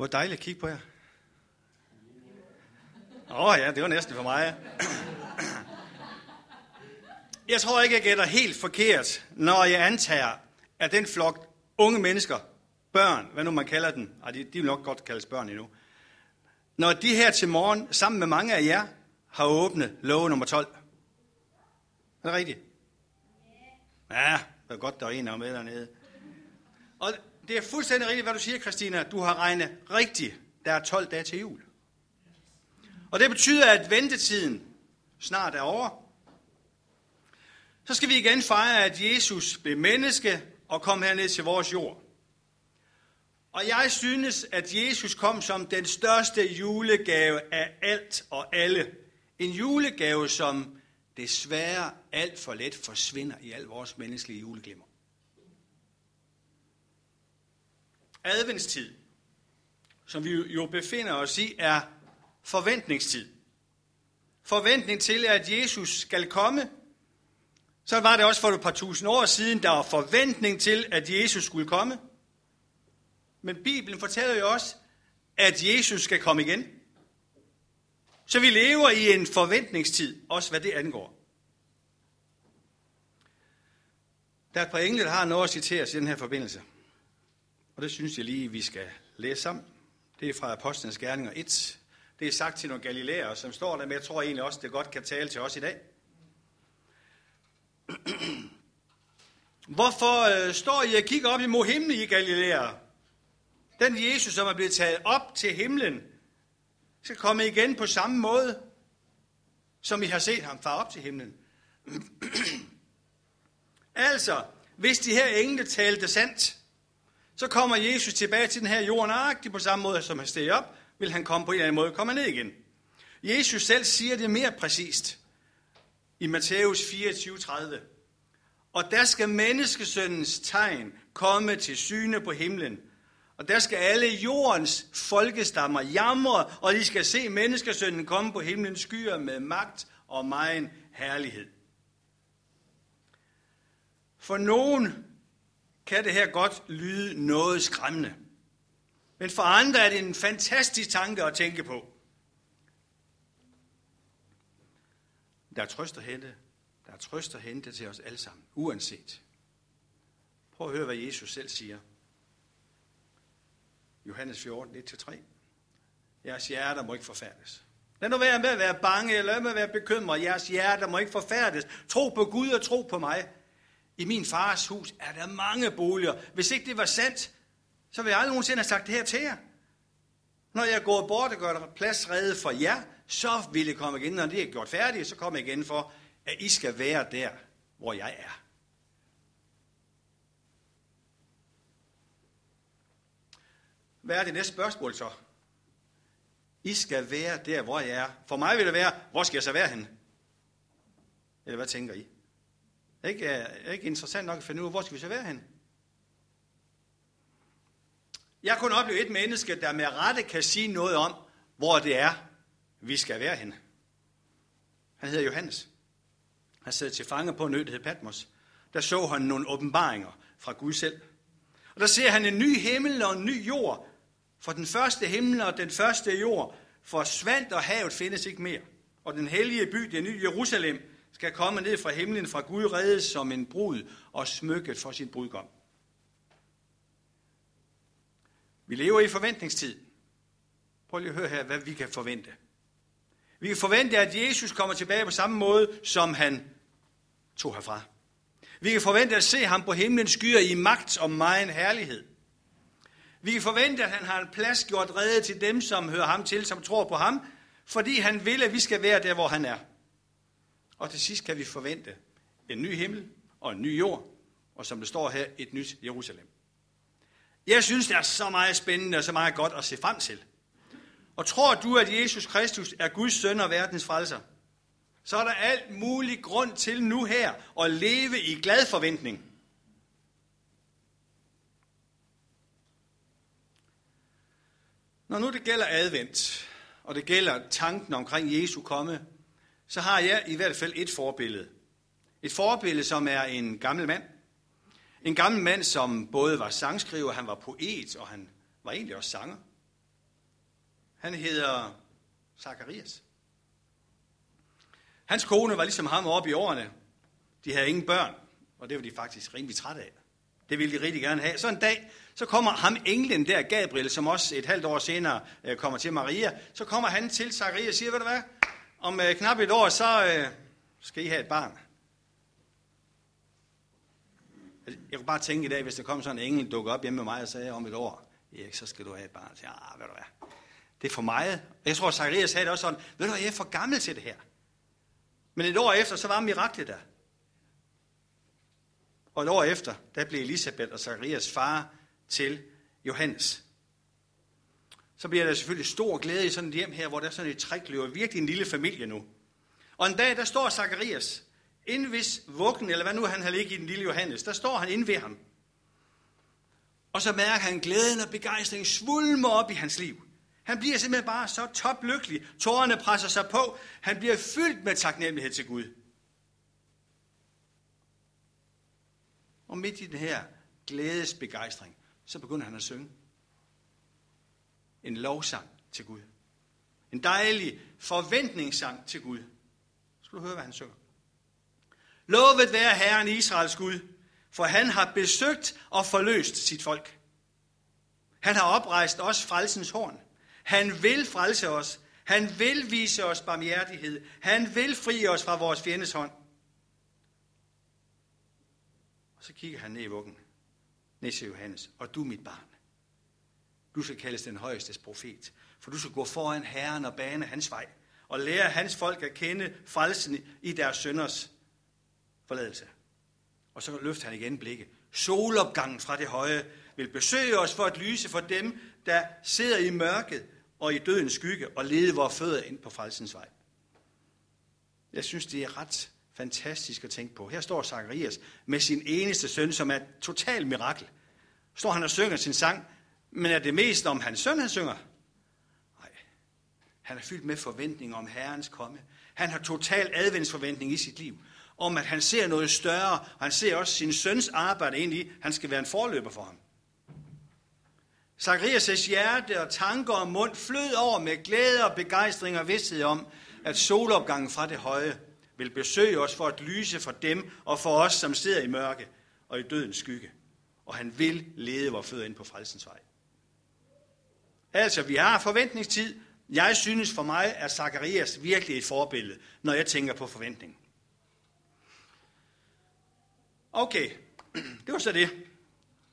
Hvor dejligt at kigge på jer. Åh oh, ja, det var næsten for mig. Jeg tror ikke, jeg gætter helt forkert, når jeg antager, at den flok unge mennesker, børn, hvad nu man kalder den, og de, de vil nok godt kaldes børn endnu, når de her til morgen, sammen med mange af jer, har åbnet lov nummer 12. Er det rigtigt? Ja, det er godt, der er en af med dernede. Og det er fuldstændig rigtigt, hvad du siger, Christina. Du har regnet rigtigt. Der er 12 dage til jul. Og det betyder, at ventetiden snart er over. Så skal vi igen fejre, at Jesus blev menneske og kom herned til vores jord. Og jeg synes, at Jesus kom som den største julegave af alt og alle. En julegave, som desværre alt for let forsvinder i al vores menneskelige juleglimmer. Adventstid, som vi jo befinder os i, er forventningstid. Forventning til, at Jesus skal komme. Så var det også for et par tusind år siden, der var forventning til, at Jesus skulle komme. Men Bibelen fortæller jo også, at Jesus skal komme igen. Så vi lever i en forventningstid, også hvad det angår. Der er et par engle, der har noget at citere i den her forbindelse. Og det synes jeg lige, vi skal læse sammen. Det er fra Apostlenes Gerninger 1. Det er sagt til nogle galilæere, som står der, men jeg tror egentlig også, det godt kan tale til os i dag. Hvorfor øh, står I og kigger op imod himlen i Galilea? Den Jesus, som er blevet taget op til himlen, skal komme igen på samme måde, som I har set ham far op til himlen. altså, hvis de her engle talte sandt, så kommer Jesus tilbage til den her jord nøjagtigt på samme måde, som han steg op, vil han komme på en eller anden måde komme ned igen. Jesus selv siger det mere præcist i Matthæus 24:30. Og der skal menneskesøndens tegn komme til syne på himlen, og der skal alle jordens folkestammer jamre, og de skal se menneskesønnen komme på himlens skyer med magt og megen herlighed. For nogen kan det her godt lyde noget skræmmende. Men for andre er det en fantastisk tanke at tænke på. Der er trøst at hente. Der er trøst at hente til os alle sammen, uanset. Prøv at høre, hvad Jesus selv siger. Johannes 14, 1-3. Jeres hjerter må ikke forfærdes. Lad nu være med at være bange, lad med at være bekymret. Jeres hjerter må ikke forfærdes. Tro på Gud og tro på mig. I min fars hus er der mange boliger. Hvis ikke det var sandt, så vil jeg aldrig nogensinde have sagt det her til jer. Når jeg går bort og gør der plads reddet for jer, så vil jeg komme igen. Når det er gjort færdigt, så kommer jeg igen for, at I skal være der, hvor jeg er. Hvad er det næste spørgsmål så? I skal være der, hvor jeg er. For mig vil det være, hvor skal jeg så være henne? Eller hvad tænker I? Ikke, er ikke interessant nok at finde ud af, hvor skal vi så være hen? Jeg kunne opleve et menneske, der med rette kan sige noget om, hvor det er, vi skal være henne. Han hedder Johannes. Han sad til fange på en ø, der hed Patmos. Der så han nogle åbenbaringer fra Gud selv. Og der ser han en ny himmel og en ny jord. For den første himmel og den første jord forsvandt, og havet findes ikke mere. Og den hellige by, det nye Jerusalem, skal komme ned fra himlen fra Gud reddes som en brud og smykket for sin brudgom. Vi lever i forventningstid. Prøv lige at høre her, hvad vi kan forvente. Vi kan forvente, at Jesus kommer tilbage på samme måde, som han tog herfra. Vi kan forvente at se ham på himlen skyer i magt og megen herlighed. Vi kan forvente, at han har en plads gjort redde til dem, som hører ham til, som tror på ham, fordi han vil, at vi skal være der, hvor han er. Og til sidst kan vi forvente en ny himmel og en ny jord, og som det står her, et nyt Jerusalem. Jeg synes, det er så meget spændende og så meget godt at se frem til. Og tror du, at Jesus Kristus er Guds søn og verdens frelser, så er der alt mulig grund til nu her at leve i glad forventning. Når nu det gælder advent, og det gælder tanken omkring Jesu komme, så har jeg i hvert fald et forbillede. Et forbillede, som er en gammel mand. En gammel mand, som både var sangskriver, han var poet, og han var egentlig også sanger. Han hedder Zacharias. Hans kone var ligesom ham oppe i årene. De havde ingen børn, og det var de faktisk rimelig trætte af. Det ville de rigtig gerne have. Så en dag, så kommer ham englen der, Gabriel, som også et halvt år senere øh, kommer til Maria. Så kommer han til Zacharias og siger, ved du hvad, om øh, knap et år, så øh, skal I have et barn. Altså, jeg kunne bare tænke i dag, hvis der kom sådan en engel, dukker op hjemme med mig og sagde om et år, Erik, så skal du have et barn. Så jeg, ah, ved du hvad, det er for meget. Jeg tror, Zacharias sagde det også sådan, ved du hvad, jeg er for gammel til det her. Men et år efter, så var miraklet der. Og et år efter, der blev Elisabeth og Zacharias far til Johannes. Så bliver der selvfølgelig stor glæde i sådan et hjem her, hvor der er sådan et trækløver. Virkelig en lille familie nu. Og en dag, der står Zacharias inde hvis vuggen, eller hvad nu han har ligget i den lille Johannes. Der står han inde ved ham. Og så mærker han glæden og begejstringen svulmer op i hans liv. Han bliver simpelthen bare så toplykkelig. Tårerne presser sig på. Han bliver fyldt med taknemmelighed til Gud. Og midt i den her glædesbegejstring, så begynder han at synge. En lovsang til Gud. En dejlig forventningssang til Gud. Skal du høre, hvad han synger? Lovet være Herren Israels Gud, for han har besøgt og forløst sit folk. Han har oprejst os frelsens horn. Han vil frelse os. Han vil vise os barmhjertighed. Han vil fri os fra vores fjendes hånd. Og så kigger han ned i vuggen, ned til Johannes, og du mit barn. Du skal kaldes den højestes profet, for du skal gå foran Herren og bane hans vej, og lære hans folk at kende frelsen i deres sønders forladelse. Og så løfter han igen blikket. Solopgangen fra det høje vil besøge os for at lyse for dem, der sidder i mørket og i dødens skygge og lede vores fødder ind på frelsens vej. Jeg synes, det er ret fantastisk at tænke på. Her står Zacharias med sin eneste søn, som er et totalt mirakel. Står han og synger sin sang, men er det mest om hans søn, han synger? Nej. Han er fyldt med forventning om Herrens komme. Han har total adventsforventning i sit liv. Om at han ser noget større, og han ser også sin søns arbejde ind i, han skal være en forløber for ham. Zacharias' hjerte og tanker og mund flød over med glæde og begejstring og vidsthed om, at solopgangen fra det høje vil besøge os for at lyse for dem og for os, som sidder i mørke og i dødens skygge. Og han vil lede vores fødder ind på frelsens vej. Altså, vi har forventningstid. Jeg synes for mig, at Zacharias virkelig et forbillede, når jeg tænker på forventning. Okay, det var så det.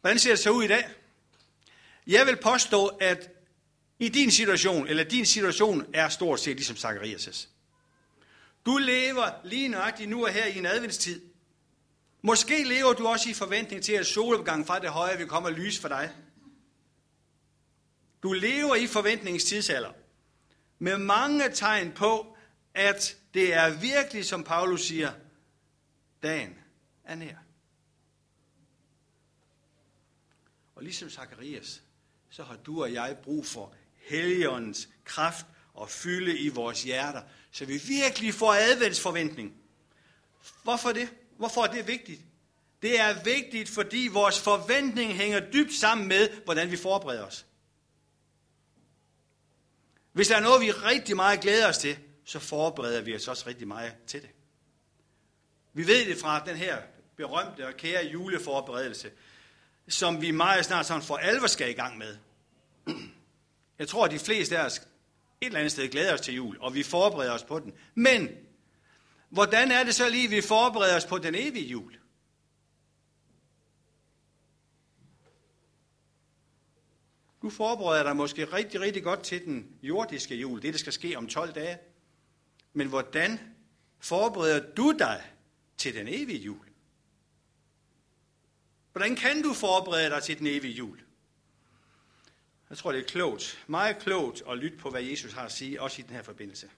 Hvordan ser det så ud i dag? Jeg vil påstå, at i din situation, eller din situation er stort set ligesom Zacharias' du lever lige nøjagtigt nu og her i en adventstid. Måske lever du også i forventning til, at solopgangen fra det høje vil komme og lyse for dig. Du lever i forventningens tidsalder. Med mange tegn på, at det er virkelig, som Paulus siger, dagen er nær. Og ligesom Zakarias, så har du og jeg brug for Helligåndens kraft og fylde i vores hjerter, så vi virkelig får adventsforventning. Hvorfor det? Hvorfor er det vigtigt? Det er vigtigt, fordi vores forventning hænger dybt sammen med, hvordan vi forbereder os. Hvis der er noget, vi rigtig meget glæder os til, så forbereder vi os også rigtig meget til det. Vi ved det fra den her berømte og kære juleforberedelse, som vi meget snart sådan for alvor skal i gang med. Jeg tror, at de fleste af os et eller andet sted glæder os til jul, og vi forbereder os på den. Men, hvordan er det så lige, vi forbereder os på den evige jul? Du forbereder dig måske rigtig, rigtig godt til den jordiske jul, det der skal ske om 12 dage. Men hvordan forbereder du dig til den evige jul? Hvordan kan du forberede dig til den evige jul? Jeg tror, det er klogt, meget klogt at lytte på, hvad Jesus har at sige, også i den her forbindelse.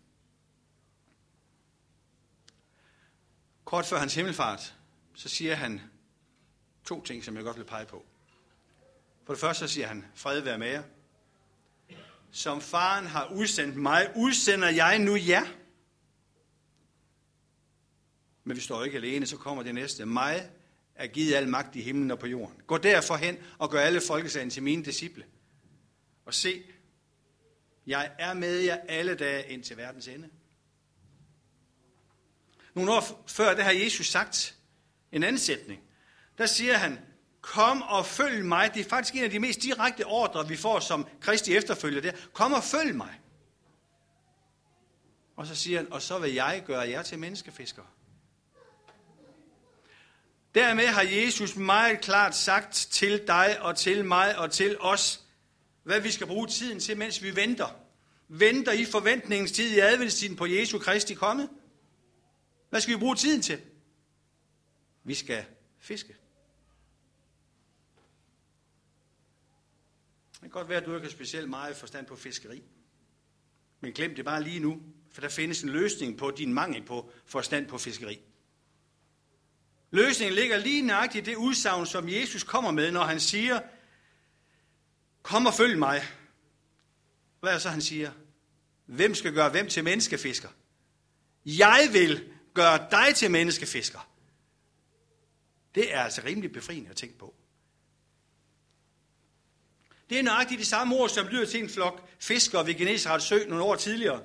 Kort før hans himmelfart, så siger han to ting, som jeg godt vil pege på. For det første så siger han, fred være med jer. Som faren har udsendt mig, udsender jeg nu jer. Men vi står ikke alene, så kommer det næste. Mig er givet al magt i himlen og på jorden. Gå derfor hen og gør alle folkesagen til mine disciple. Og se, Jeg er med jer alle dage ind til verdens ende. Nogle år før, det har Jesus sagt en anden sætning. Der siger han, kom og følg mig. Det er faktisk en af de mest direkte ordre, vi får som kristi efterfølger. Det er, kom og følg mig. Og så siger han, og så vil jeg gøre jer til menneskefiskere. Dermed har Jesus meget klart sagt til dig og til mig og til os, hvad vi skal bruge tiden til, mens vi venter. Venter i forventningens tid i adventstiden på Jesu Kristi komme. Hvad skal vi bruge tiden til? Vi skal fiske. Det kan godt være, at du ikke har specielt meget forstand på fiskeri. Men glem det bare lige nu, for der findes en løsning på din mangel på forstand på fiskeri. Løsningen ligger lige nøjagtigt i det udsagn, som Jesus kommer med, når han siger, kom og følg mig. Hvad er så, han siger? Hvem skal gøre hvem til menneskefisker? Jeg vil gøre dig til menneskefisker. Det er altså rimelig befriende at tænke på. Det er nøjagtigt de samme ord, som lyder til en flok fiskere ved Genesarets sø nogle år tidligere.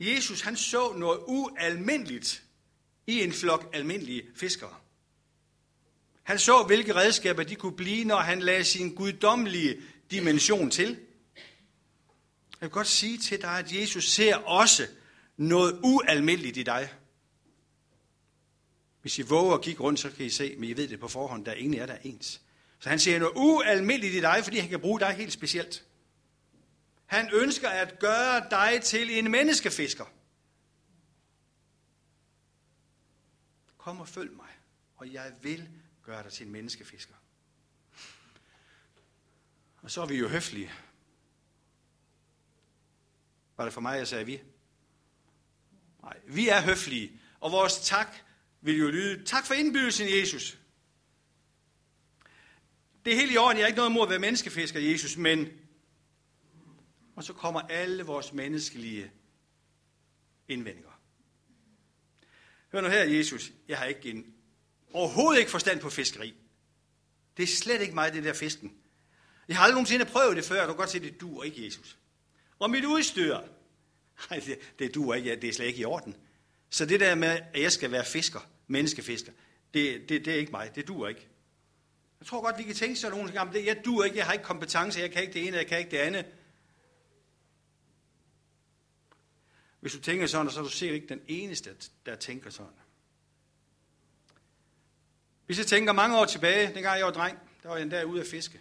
Jesus han så noget ualmindeligt i en flok almindelige fiskere. Han så, hvilke redskaber de kunne blive, når han lagde sin guddommelige dimension til. Jeg vil godt sige til dig, at Jesus ser også noget ualmindeligt i dig. Hvis I våger at kigge rundt, så kan I se, men I ved det på forhånd, der er ingen af jer, der er ens. Så han ser noget ualmindeligt i dig, fordi han kan bruge dig helt specielt. Han ønsker at gøre dig til en menneskefisker. Kom og følg mig, og jeg vil gøre dig til en menneskefisker. Og så er vi jo høflige. Var det for mig, jeg sagde vi? Nej, vi er høflige, og vores tak vil jo lyde, tak for indbydelsen, Jesus. Det er helt i orden, jeg er ikke noget imod at være menneskefisker, Jesus, men... Og så kommer alle vores menneskelige indvendinger. Hør nu her, Jesus, jeg har ikke en, overhovedet ikke forstand på fiskeri. Det er slet ikke mig, det der fisken. Jeg har aldrig nogensinde prøvet det før, du kan godt se, det duer ikke, Jesus. Og mit udstyr, nej, det, det duer ikke, det er slet ikke i orden. Så det der med, at jeg skal være fisker, menneskefisker, det, det, det er ikke mig, det duer ikke. Jeg tror godt, vi kan tænke sådan nogle gange, jeg duer ikke, jeg har ikke kompetence, jeg kan ikke det ene, jeg kan ikke det andet. Hvis du tænker sådan, så er du sikkert ikke den eneste, der tænker sådan. Hvis jeg tænker mange år tilbage, dengang jeg var dreng, der var jeg endda ude at fiske.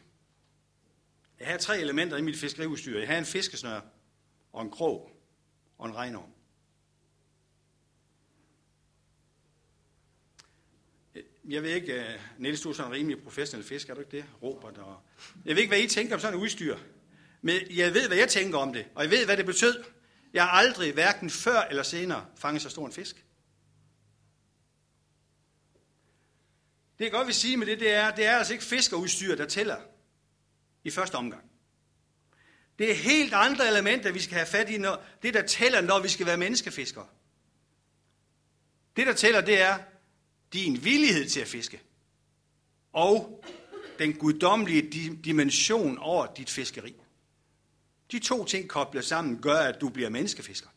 Jeg havde tre elementer i mit fiskeriudstyr. Jeg havde en fiskesnør, og en krog, og en regnorm. Jeg ved ikke, øh, Niels, du er sådan en rimelig professionel fisker, er du ikke det? Robert og... Jeg ved ikke, hvad I tænker om sådan et udstyr. Men jeg ved, hvad jeg tænker om det, og jeg ved, hvad det betød. Jeg har aldrig, hverken før eller senere, fanget så stor en fisk. Det jeg godt vil sige med det, det er, det er altså ikke fiskerudstyr, der tæller i første omgang. Det er helt andre elementer, vi skal have fat i. Når, det, der tæller, når vi skal være menneskefiskere. Det, der tæller, det er din villighed til at fiske. Og den guddommelige dimension over dit fiskeri. De to ting koblet sammen gør, at du bliver menneskefisker.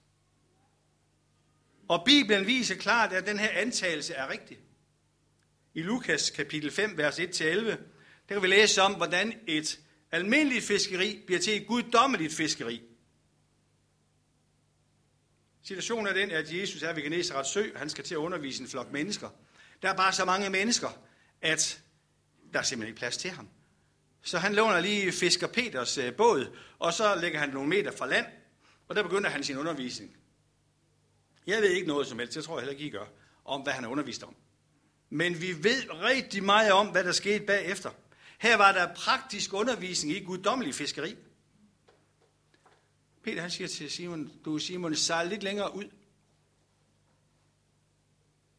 Og Bibelen viser klart, at den her antagelse er rigtig. I Lukas kapitel 5, vers 1-11, der kan vi læse om, hvordan et almindeligt fiskeri bliver til et guddommeligt fiskeri. Situationen er den, at Jesus er ved Genesarets sø, han skal til at undervise en flok mennesker. Der er bare så mange mennesker, at der er simpelthen ikke plads til ham. Så han låner lige Fisker Peters øh, båd, og så lægger han nogle meter fra land, og der begynder han sin undervisning. Jeg ved ikke noget som helst, jeg tror heller ikke, I gør, om hvad han har undervist om. Men vi ved rigtig meget om, hvad der skete bagefter. Her var der praktisk undervisning i guddommelig fiskeri. Peter han siger til Simon, du Simon, sejl lidt længere ud.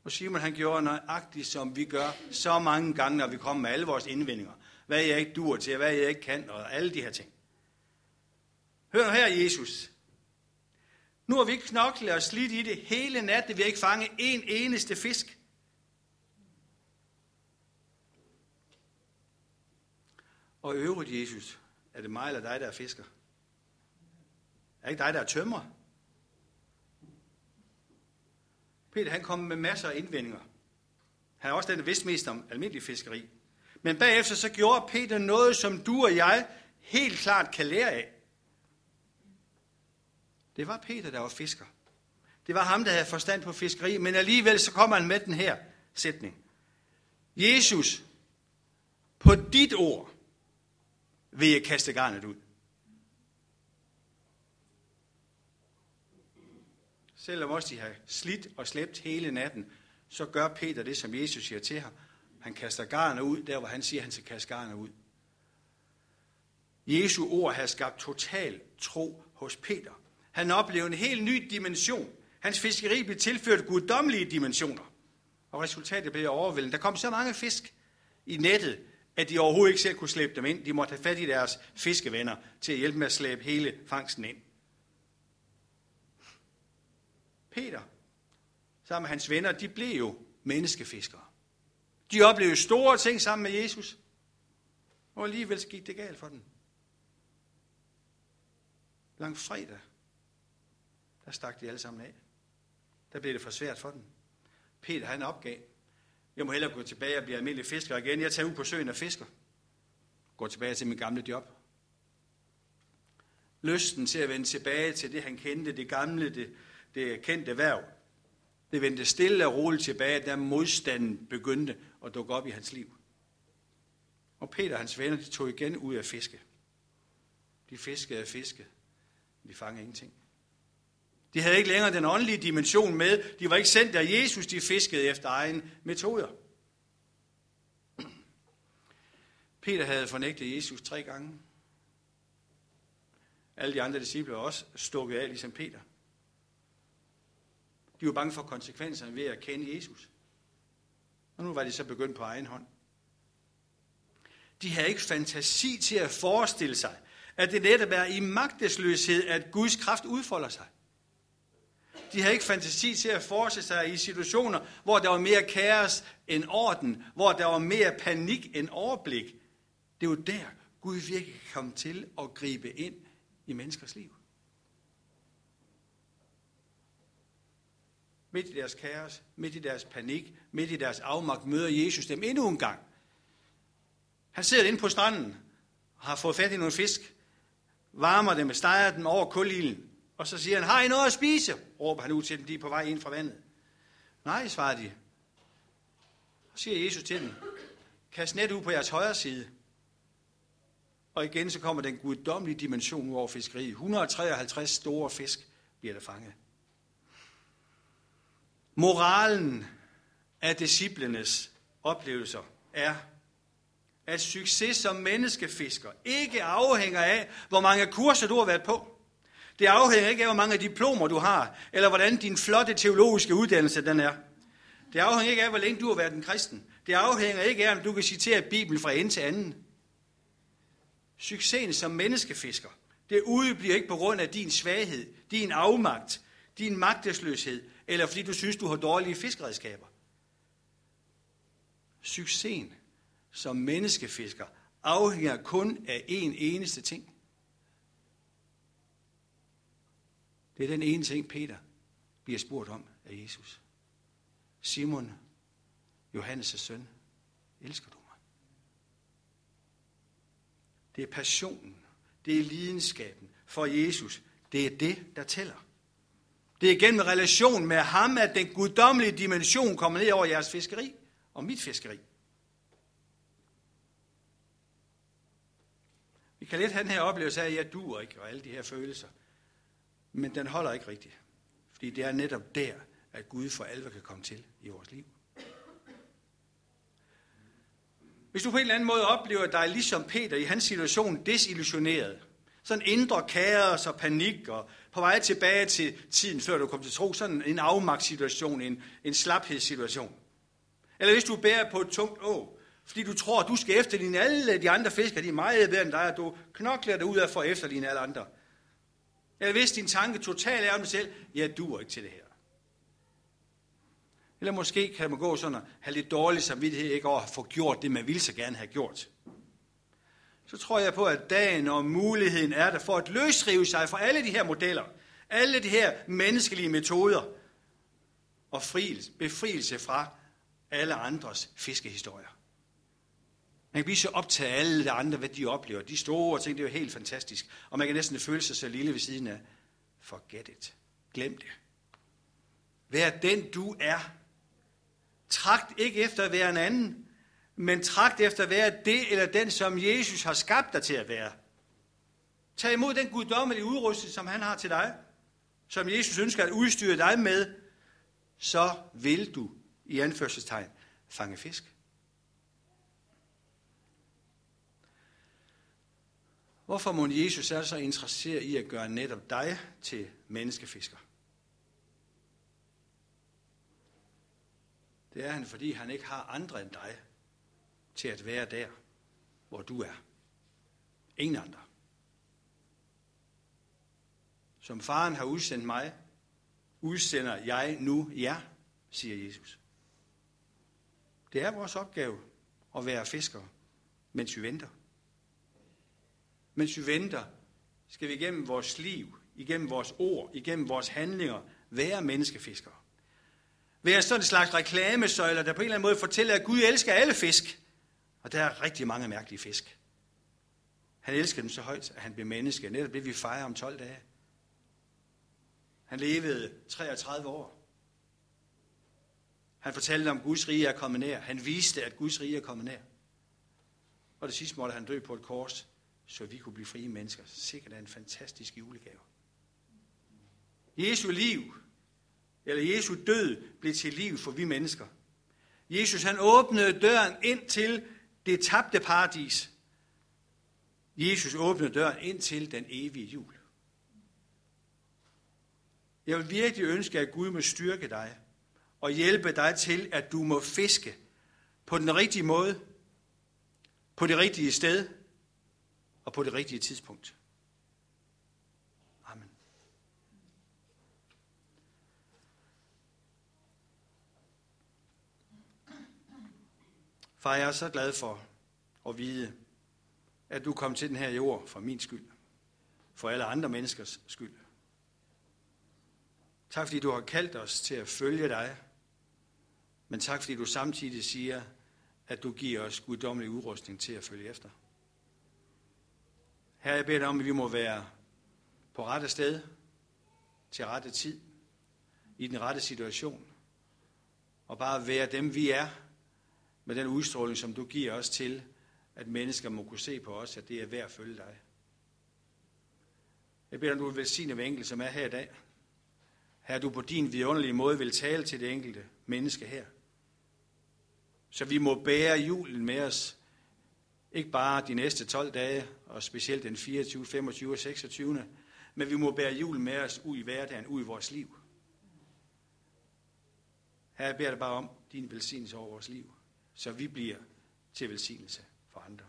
Og Simon han gjorde nøjagtigt, som vi gør så mange gange, når vi kommer med alle vores indvendinger. Hvad jeg ikke dur til, hvad jeg ikke kan, og alle de her ting. Hør nu her, Jesus. Nu har vi knoklet og slidt i det hele natten. Vi har ikke fanget en eneste fisk. Og øvrigt, Jesus, Er det mig eller dig, der er fisker? Er det ikke dig, der er tømmer? Peter han kom med masser af indvendinger. Han er også den, der vidste mest om almindelig fiskeri. Men bagefter så gjorde Peter noget, som du og jeg helt klart kan lære af. Det var Peter, der var fisker. Det var ham, der havde forstand på fiskeri, men alligevel så kommer han med den her sætning. Jesus, på dit ord vil jeg kaste garnet ud. Selvom også de har slidt og slæbt hele natten, så gør Peter det, som Jesus siger til ham. Han kaster garnet ud, der hvor han siger, han skal kaste garnet ud. Jesu ord har skabt total tro hos Peter. Han oplevede en helt ny dimension. Hans fiskeri blev tilført guddommelige dimensioner. Og resultatet blev overvældende. Der kom så mange fisk i nettet, at de overhovedet ikke selv kunne slæbe dem ind. De måtte have fat i deres fiskevenner til at hjælpe med at slæbe hele fangsten ind. Peter, sammen med hans venner, de blev jo menneskefiskere. De oplevede store ting sammen med Jesus, og alligevel gik det galt for dem. Lang fredag, der stak de alle sammen af. Der blev det for svært for dem. Peter, han opgav. Jeg må hellere gå tilbage og blive almindelig fisker igen. Jeg tager ud på søen og fisker. Går tilbage til min gamle job. Lysten til at vende tilbage til det, han kendte, det gamle, det, det kendte værv. Det vendte stille og roligt tilbage, da modstanden begyndte at dukke op i hans liv. Og Peter og hans venner, de tog igen ud af fiske. De fiskede og fiskede. De fangede ingenting. De havde ikke længere den åndelige dimension med. De var ikke sendt af Jesus, de fiskede efter egen metoder. Peter havde fornægtet Jesus tre gange. Alle de andre disciple var også stukket af, ligesom Peter. De var bange for konsekvenserne ved at kende Jesus. Og nu var de så begyndt på egen hånd. De havde ikke fantasi til at forestille sig, at det netop er i magtesløshed, at Guds kraft udfolder sig. De havde ikke fantasi til at forestille sig i situationer, hvor der var mere kaos end orden, hvor der var mere panik end overblik. Det var der, Gud virkelig kom til at gribe ind i menneskers liv. Midt i deres kaos, midt i deres panik, midt i deres afmagt, møder Jesus dem endnu en gang. Han sidder inde på stranden, har fået fat i nogle fisk, varmer dem, steger dem over kulilden, og så siger han, har I noget at spise? råber han ud til dem, de er på vej ind fra vandet. Nej, svarer de. Så siger Jesus til dem, kast net ud på jeres højre side. Og igen så kommer den guddommelige dimension ud over fiskeriet. 153 store fisk bliver der fanget. Moralen af disciplenes oplevelser er, at succes som menneskefisker ikke afhænger af, hvor mange kurser du har været på. Det afhænger ikke af, hvor mange diplomer du har, eller hvordan din flotte teologiske uddannelse den er. Det afhænger ikke af, hvor længe du har været en kristen. Det afhænger ikke af, om du kan citere Bibelen fra ende til anden. Succesen som menneskefisker, det udebliver ikke på grund af din svaghed, din afmagt, din magtesløshed, eller fordi du synes, du har dårlige fiskeredskaber. Succesen som menneskefisker afhænger kun af én eneste ting. Det er den ene ting, Peter bliver spurgt om af Jesus. Simon, Johannes' søn, elsker du mig? Det er passionen, det er lidenskaben for Jesus. Det er det, der tæller. Det er gennem relation med ham, at den guddommelige dimension kommer ned over jeres fiskeri og mit fiskeri. Vi kan lidt have den her oplevelse af, at jeg duer ikke, og alle de her følelser. Men den holder ikke rigtigt. Fordi det er netop der, at Gud for alvor kan komme til i vores liv. Hvis du på en eller anden måde oplever dig ligesom Peter i hans situation desillusioneret, sådan indre kaos og panik og på vej tilbage til tiden, før du kom til tro, sådan en afmagtssituation, en, en slaphedssituation. Eller hvis du bærer på et tungt å, fordi du tror, at du skal efterligne alle de andre fiskere, de er meget bedre end dig, og du knokler dig ud af for at efterligne alle andre. Eller hvis din tanke totalt er om dig selv, jeg duer ikke til det her. Eller måske kan man gå sådan og have lidt dårlig samvittighed ikke over at få gjort det, man ville så gerne have gjort så tror jeg på, at dagen og muligheden er der for at løsrive sig fra alle de her modeller, alle de her menneskelige metoder og befrielse fra alle andres fiskehistorier. Man kan blive så optaget af alle de andre, hvad de oplever. De store ting, det er jo helt fantastisk. Og man kan næsten føle sig så lille ved siden af. Forget it. Glem det. Vær den, du er. Tragt ikke efter at være en anden, men tragt efter at være det eller den, som Jesus har skabt dig til at være. Tag imod den guddommelige udrustning, som han har til dig, som Jesus ønsker at udstyre dig med, så vil du, i anførselstegn, fange fisk. Hvorfor må Jesus er så interesseret i at gøre netop dig til menneskefisker? Det er han, fordi han ikke har andre end dig til at være der, hvor du er. Ingen andre. Som faren har udsendt mig, udsender jeg nu jer, siger Jesus. Det er vores opgave at være fiskere, mens vi venter. Mens vi venter, skal vi igennem vores liv, igennem vores ord, igennem vores handlinger, være menneskefiskere. Være sådan en slags reklamesøjler, der på en eller anden måde fortæller, at Gud elsker alle fisk. Og der er rigtig mange mærkelige fisk. Han elskede dem så højt, at han blev menneske. Netop det, vi fejrer om 12 dage. Han levede 33 år. Han fortalte om, at Guds rige er kommet nær. Han viste, at Guds rige er kommet nær. Og det sidste måtte han dø på et kors, så vi kunne blive frie mennesker. Sikkert er en fantastisk julegave. Jesu liv, eller Jesu død, blev til liv for vi mennesker. Jesus han åbnede døren ind til det tabte paradis. Jesus åbnede døren ind til den evige jul. Jeg vil virkelig ønske, at Gud må styrke dig og hjælpe dig til, at du må fiske på den rigtige måde, på det rigtige sted og på det rigtige tidspunkt. Far, jeg er så glad for at vide, at du kom til den her jord for min skyld, for alle andre menneskers skyld. Tak fordi du har kaldt os til at følge dig, men tak fordi du samtidig siger, at du giver os guddommelig udrustning til at følge efter. Her jeg beder dig om, at vi må være på rette sted, til rette tid, i den rette situation, og bare være dem, vi er, med den udstråling, som du giver os til, at mennesker må kunne se på os, at det er værd at følge dig. Jeg beder dig, om du vil velsigne hver enkelt, som er her i dag. Her du på din vidunderlige måde vil tale til det enkelte menneske her. Så vi må bære julen med os, ikke bare de næste 12 dage, og specielt den 24, 25 og 26. Men vi må bære julen med os ud i hverdagen, ud i vores liv. Her beder jeg bare om din velsignelse over vores liv, så vi bliver til velsignelse for andre.